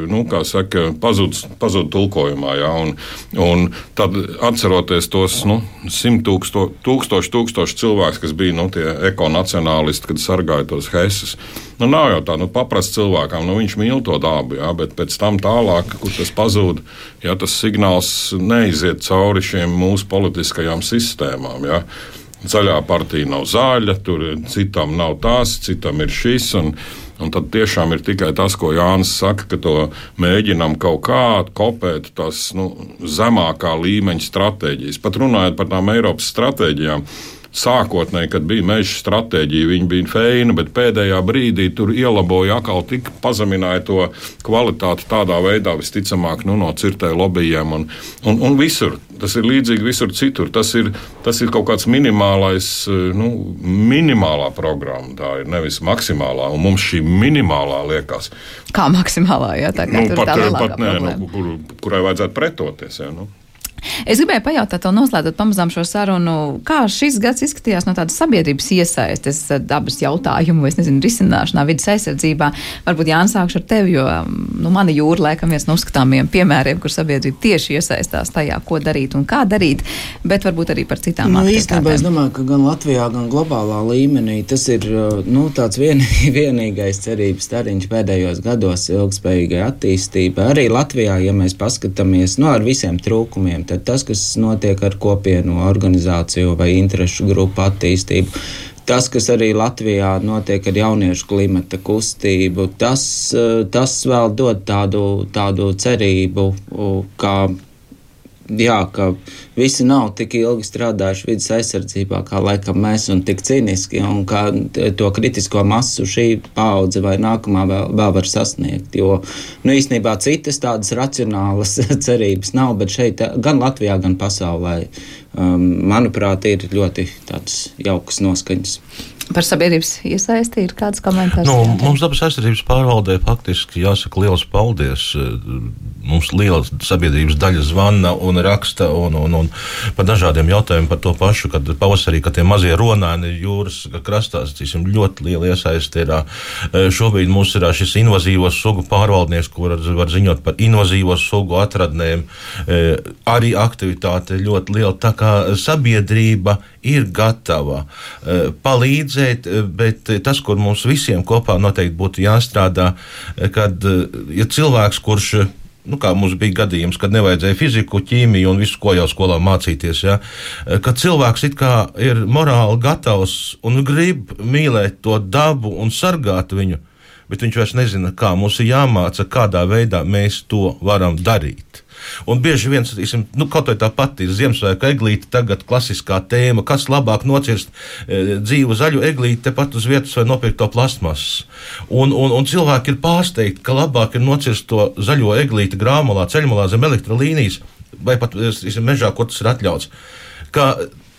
nu, kā saka, pazudis pazud tulkojumā. Ja? Un, un tad atceroties tos nu, simt tūksto, tūkstoši, tūkstoši cilvēkus, kas bija nu, ekonacionālisti, kad sargāja tos hesus. Nu, nav jau tā, nu, paprasti cilvēkam, nu, viņš mīl to dabu, jā, bet pēc tam tālāk, kur tas pazūd, ja tas signāls neiziet cauri šiem mūsu politiskajām sistēmām. Jā. Zaļā partija nav zaļa, tur citam nav tās, citam ir šis. Un, Un tad tiešām ir tikai tas, ko Jānis saka, ka to mēģinām kaut kā kopēt, tās nu, zemākā līmeņa stratēģijas. Pat runājot par tām Eiropas stratēģijām, sākotnēji, kad bija meža stratēģija, viņi bija feina, bet pēdējā brīdī tur ielaboja atkal tik pazemināja to kvalitāti tādā veidā, visticamāk, nu, no cirtēju lobbyiem un, un, un visur. Tas ir līdzīgi visur citur. Tas ir, tas ir kaut kāds minimālais, nu, minimālā programma. Tā ir nevis maksimālā. Un mums šī minimālā liekas. Kā maksimālā, jā, tā kā nu, pat, pat, nē, nu, kur, kurai vajadzētu pretoties. Jā, nu. Es gribēju pajautāt, to noslēdzot pamazām šo sarunu, kā šis gads izskatījās no tādas sabiedrības iesaistes dabas jautājumu, es nezinu, risināšanā, vidas aizsardzībā. Varbūt Jānis sākšu ar tevi, jo nu, mana jūra laikam viens no uzskatāmiem piemēriem, kur sabiedrība tieši iesaistās tajā, ko darīt un kā darīt, bet varbūt arī par citām nu, īstenībā es domāju, ka gan Latvijā, gan globālā līmenī tas ir nu, tāds vien, vienīgais cerības stariņš pēdējos gados ilgspējīgai attīstībai. Arī Latvijā, ja mēs paskatāmies, nu, ar visiem trūkumiem, Tad tas, kas notiek ar kopienu organizāciju vai interešu grupu attīstību, tas, kas arī Latvijā notiek ar jauniešu klimata kustību, tas, eh, tas vēl dod tādu, tādu cerību, ka jā, ka visi nav tik ilgi strādājuši vidas aizsardzībā, kā laikam mēs, un tik cīniski, un kā to kritisko masu šī paudze vai nākamā vēl, vēl var sasniegt. Jo nu, īstenībā citas tādas racionālas cerības nav, bet šeit gan Latvijā, gan pasaulē, um, manuprāt, ir ļoti jaukas noskaņas. Par sabiedrības iesaisti ir kāds komentārs? Nu, mums dabas aizsardzības pārvaldē faktiski jāsaka liels paldies. Mums liela sabiedrības daļa zvana un raksta un, un, un par dažādiem jautājumiem par to pašu, kad pavasarī, kad tie mazie ronāni jūras krastās, cīsim, ļoti liela iesaisti ir. Šobrīd mums ir šis invazīvo sugu pārvaldnieks, kur var ziņot par invazīvo sugu atradnēm. Arī aktivitāte ļoti liela, tā kā sabiedrība ir gatava palīdzēt, bet tas, kur mums visiem kopā noteikti būtu jāstrādā, kad ja cilvēks, kurš nu, kā mums bija gadījums, kad nevajadzēja fiziku, ķīmiju un visu, ko jau skolā mācīties. Ja? Kad cilvēks ir morāli gatavs un grib mīlēt to dabu un sargāt viņu, bet viņš vairs nezina, kā mums ir jāmāca, kādā veidā mēs to varam darīt. Un bieži vien, tiksim, nu, kaut vai tā pati Ziemassvētku eglīte, tagad klasiskā tēma, kas labāk nocirst e, dzīvu zaļu eglīti tepat uz vietas vai nopirkt to plasmasu. Un, un, un cilvēki ir pārsteigti, ka labāk ir nocirst to zaļo eglīti grāmatā, ceļmalā zem elektrolīnijas vai pat tiksim, mežā, kur tas ir atļauts. Ka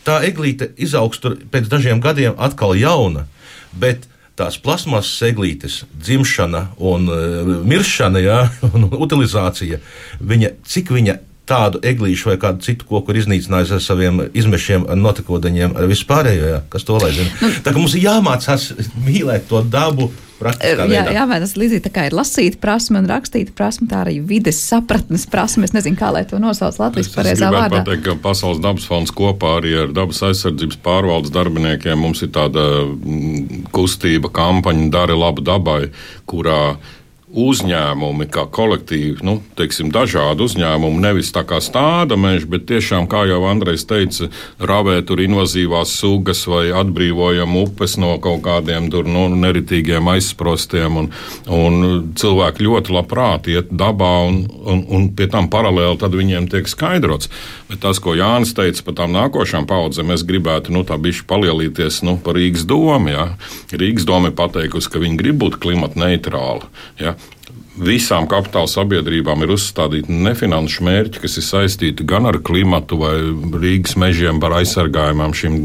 tā eglīte izaugs pēc dažiem gadiem atkal jauna. Bet tās plasmasas eglītes dzimšana un uh, miršana, jā, un utilizācija, viņa, cik viņa tādu eglīšu vai kādu citu koku ir iznīcinājis ar saviem izmešiem, ar notikodeņiem, ar vispārējo, jā, kas to lai zina. Nu, tā kā mums ir jāmācās mīlēt to dabu, Jā, jā, vai tas līdzīgi tā kā ir lasīta prasme un rakstīta prasme, tā arī vides sapratnes prasme. Es nezinu, kā lai to nosauc Latvijas pareizā vārdā. Pateikt, ka Pasaules dabas fonds kopā arī ar dabas aizsardzības pārvaldes darbiniekiem mums ir tāda mm, kustība, kampaņa Dari labu dabai, kurā uzņēmumi, kā kolektīvi, nu, teiksim, dažādi uzņēmumi, nevis tā kā stāda meža, bet tiešām, kā jau Andrejs teica, ravē tur invazīvās sugas vai atbrīvojam upes no kaut kādiem tur nu, neritīgiem aizsprostiem. Un, un cilvēki ļoti labprāt iet dabā, un, un, un pie tam paralēli tad viņiem tiek skaidrots. Bet tas, ko Jānis teica par tām nākošām paudzēm, es gribētu nu, tā bišķi palielīties nu, par Rīgas domu. Ja. Rīgas doma ir pateikusi, ka viņi grib būt klimata neitrāli. Ja visām kapitāla sabiedrībām ir uzstādīti nefinanšu mērķi, kas ir saistīti gan ar klimatu vai Rīgas mežiem, par aizsargājumām šīm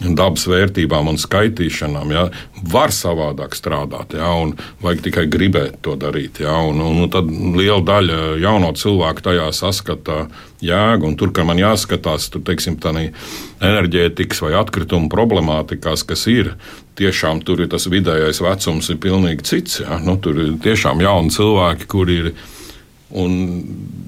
dabas vērtībām un skaitīšanām. Ja, var savādāk strādāt, ja, un vajag tikai gribēt to darīt. Ja, un, un, un tad liela daļa jauno cilvēku tajā saskata jēgu, un tur, kur man jāskatās, tur, teiksim, tā enerģētikas vai atkritumu problemātikās, kas ir, tiešām tur ir tas vidējais vecums ir pilnīgi cits. Ja. Nu, tur ir tiešām jauni cilvēki, kuri ir un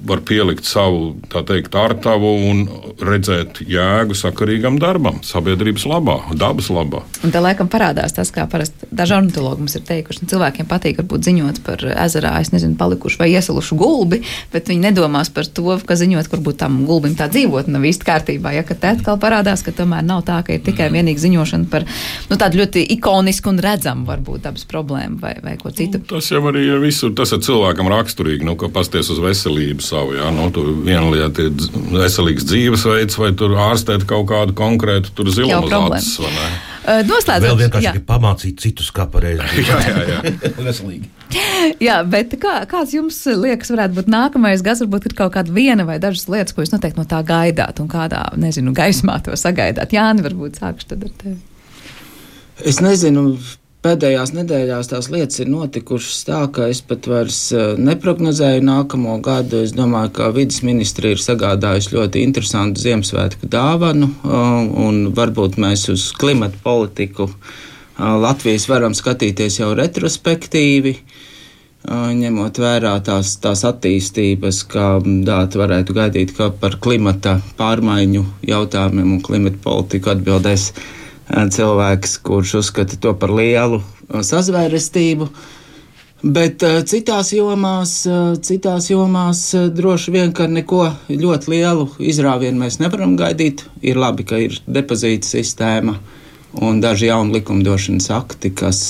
var pielikt savu teikt, artavu un redzēt jēgu sakarīgam darbam, sabiedrības labā, dabas labā. Un te laikam parādās tas, kā parasti daži ornitologi mums ir teikuši, ka cilvēkiem patīk varbūt ziņot par ezerā, es nezinu, palikušu vai iesalušu gulbi, bet viņi nedomās par to, ka ziņot, varbūt tam gulbim tā dzīvot nav īsti kārtībā. Ja, te atkal parādās, ka tomēr nav tā, ka ir tikai vienīgi ziņošana par nu, tādu ļoti ikonisku un redzamu varbūt dabas problēmu vai, vai ko citu. Nu, tas jau arī ir visur, tas ir cilvēkam raksturīgi. Nu, parasties uz veselību savu. Jā, nu, viena lieta ir veselīgs dzīvesveids, vai tur ārstēt kaut kādu konkrētu uz acis. Noslēdzot, vēl vienkārši pamācīt citus, kā pareizi. jā, jā, jā. Veselīgi. Jā, bet kā, kāds jums liekas, varētu būt nākamais gads? Varbūt ir kaut kāda viena vai dažas lietas, ko jūs noteikti no tā gaidāt, un kādā, nezinu, gaismā to sagaidāt. Jā, varbūt sākšu tad ar tevi. Es nezinu, pēdējās nedēļās tās lietas ir notikušas tā, ka es pat vairs neprognozēju nākamo gadu. Es domāju, ka vidas ministri ir sagādājuši ļoti interesantu Ziemassvētku dāvanu, un varbūt mēs uz klimatu politiku Latvijas varam skatīties jau retrospektīvi. Ņemot vērā tās, tās attīstības, kā dāta varētu gaidīt, ka par klimata pārmaiņu jautājumiem un klimata politiku atbildēs uh, cilvēks, kurš uzskata to par lielu sazvērestību. Bet citās jomās, citās jomās droši vien, ka neko ļoti lielu izrāvienu mēs nevaram gaidīt. Ir labi, ka ir depozīta sistēma un daži jauni likumdošanas akti, kas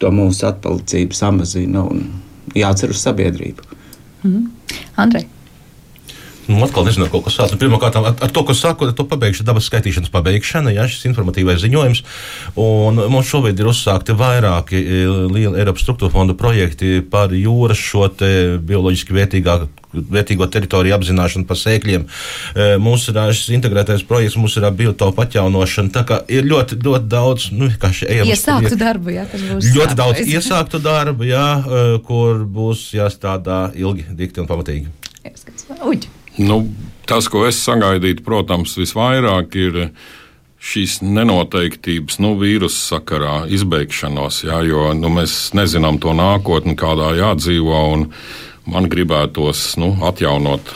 to mūsu atpalicību samazina un jācer uz sabiedrību. Mm. Andrej. Nu, atkal nezinu, ko sākt. Pirmkārt, ar, ar to, ko saku, to pabeigšu dabas skaitīšanas pabeigšana, ja šis informatīvais ziņojums. Un mums šobrīd ir uzsākti vairāki e, lieli Eiropas struktūra fondu projekti par jūras šo te bioloģiski vērtīgāku vērtīgo teritoriju apzināšanu par sēkļiem. E, ir šis integrētais projekts, mums ir biotopu atjaunošana. Tā kā ir ļoti, ļoti daudz, nu, kā šī ejama. Iesāktu darbu, jā, kas būs. Ļoti daudz iesāktu darbu, jā, kur būs jāstrādā ilgi, dikti un pamatīgi. Uģi. Nu, tas, ko es sagaidītu, protams, visvairāk ir šīs nenoteiktības, nu, vīrusu sakarā izbeigšanos, jā, jo nu, mēs nezinām to nākotni, kādā jādzīvo. Man gribētos nu, atjaunot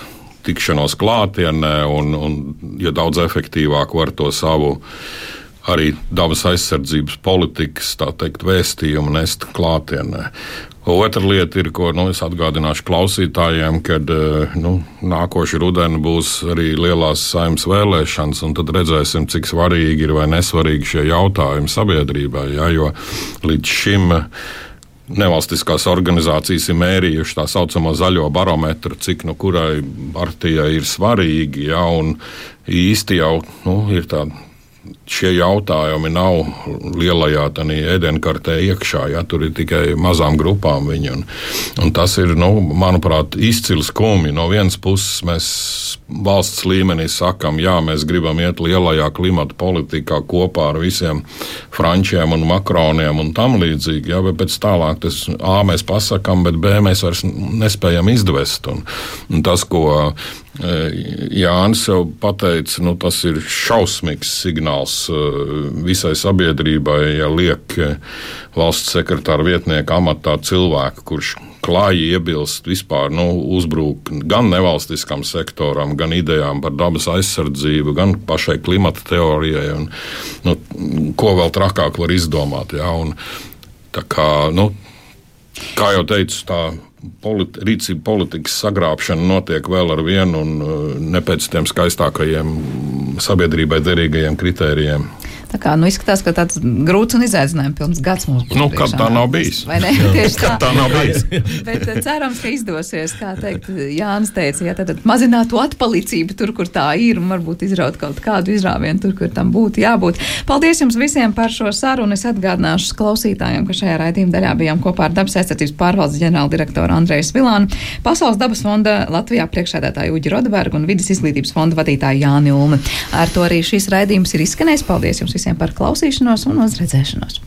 tikšanos klātienē, un, un ja daudz efektīvāk var to savu arī dabas aizsardzības politikas teikt, vēstījumu nest klātienē. Otra lieta ir, ko nu, es atgādināšu klausītājiem, kad eh, nu, nākošais rudenī būs arī lielās saimnes vēlēšanas, un tad redzēsim, cik svarīgi ir vai nesvarīgi šie jautājumi sabiedrībai. Ja, jo līdz šim nevalstiskās organizācijas ir mērījušas tā saucamo zaļo barometru, cik nu kurai partijai ir svarīgi. Ja, īsti jau nu, ir tāda šie jautājumi nav lielajā ēdienkartē iekšā. Ja, tur ir tikai mazām grupām viņi. Un, un tas ir, nu, manuprāt, izcils kumi. No vienas puses mēs valsts līmenī sakam, jā, mēs gribam iet lielajā klimata politikā kopā ar visiem frančiem un makroniem un tam līdzīgi. Jā, bet pēc tālāk tas A mēs pasakām, bet B mēs vairs nespējam izdvest. Un, un tas, ko Jānis jau pateica, nu, tas ir šausmīgs signāls visai sabiedrībai, ja liek valsts sekretāra vietnieka amatā cilvēku, kurš klāji iebilst vispār, nu, uzbruk gan nevalstiskam sektoram, gan idejām par dabas aizsardzību, gan pašai klimata teorijai. Un, nu, ko vēl trakāk var izdomāt? Ja? Un, kā, nu, kā jau teicu, tā politi rīcība politikas sagrābšana notiek vēl ar vienu un uh, ne pēc tiem skaistākajiem sabiedrībai derīgajiem kritērijiem. Tā kā nu, izskatās, ka tāds grūts un izaicinājums pilns gads mums būs. Nu, kad tā nav bijis? Vai ne? Tieši tā. tā nav bijis. Bet eh, cerams, ka izdosies, kā teikt, Jānis teica, ja tad mazināt to atpalicību tur, kur tā ir, un varbūt izraut kaut kādu izrāvienu tur, kur tam būtu jābūt. Paldies jums visiem par šo sarunu. Es atgādināšu klausītājiem, ka šajā raidījuma daļā bijām kopā ar dabas aizsardzības pārvaldes ģenerāldirektoru Andreju Svilānu, Pasaules dabas fonda Latvijā priekšsēdētāju Uģi Rodebergu un vidas izglītības fonda vadītāju Jāni Ulmi. Ar to arī šīs raidījums ir izskanējis. Paldies jums visiem par klausīšanos un uz redzēšanos!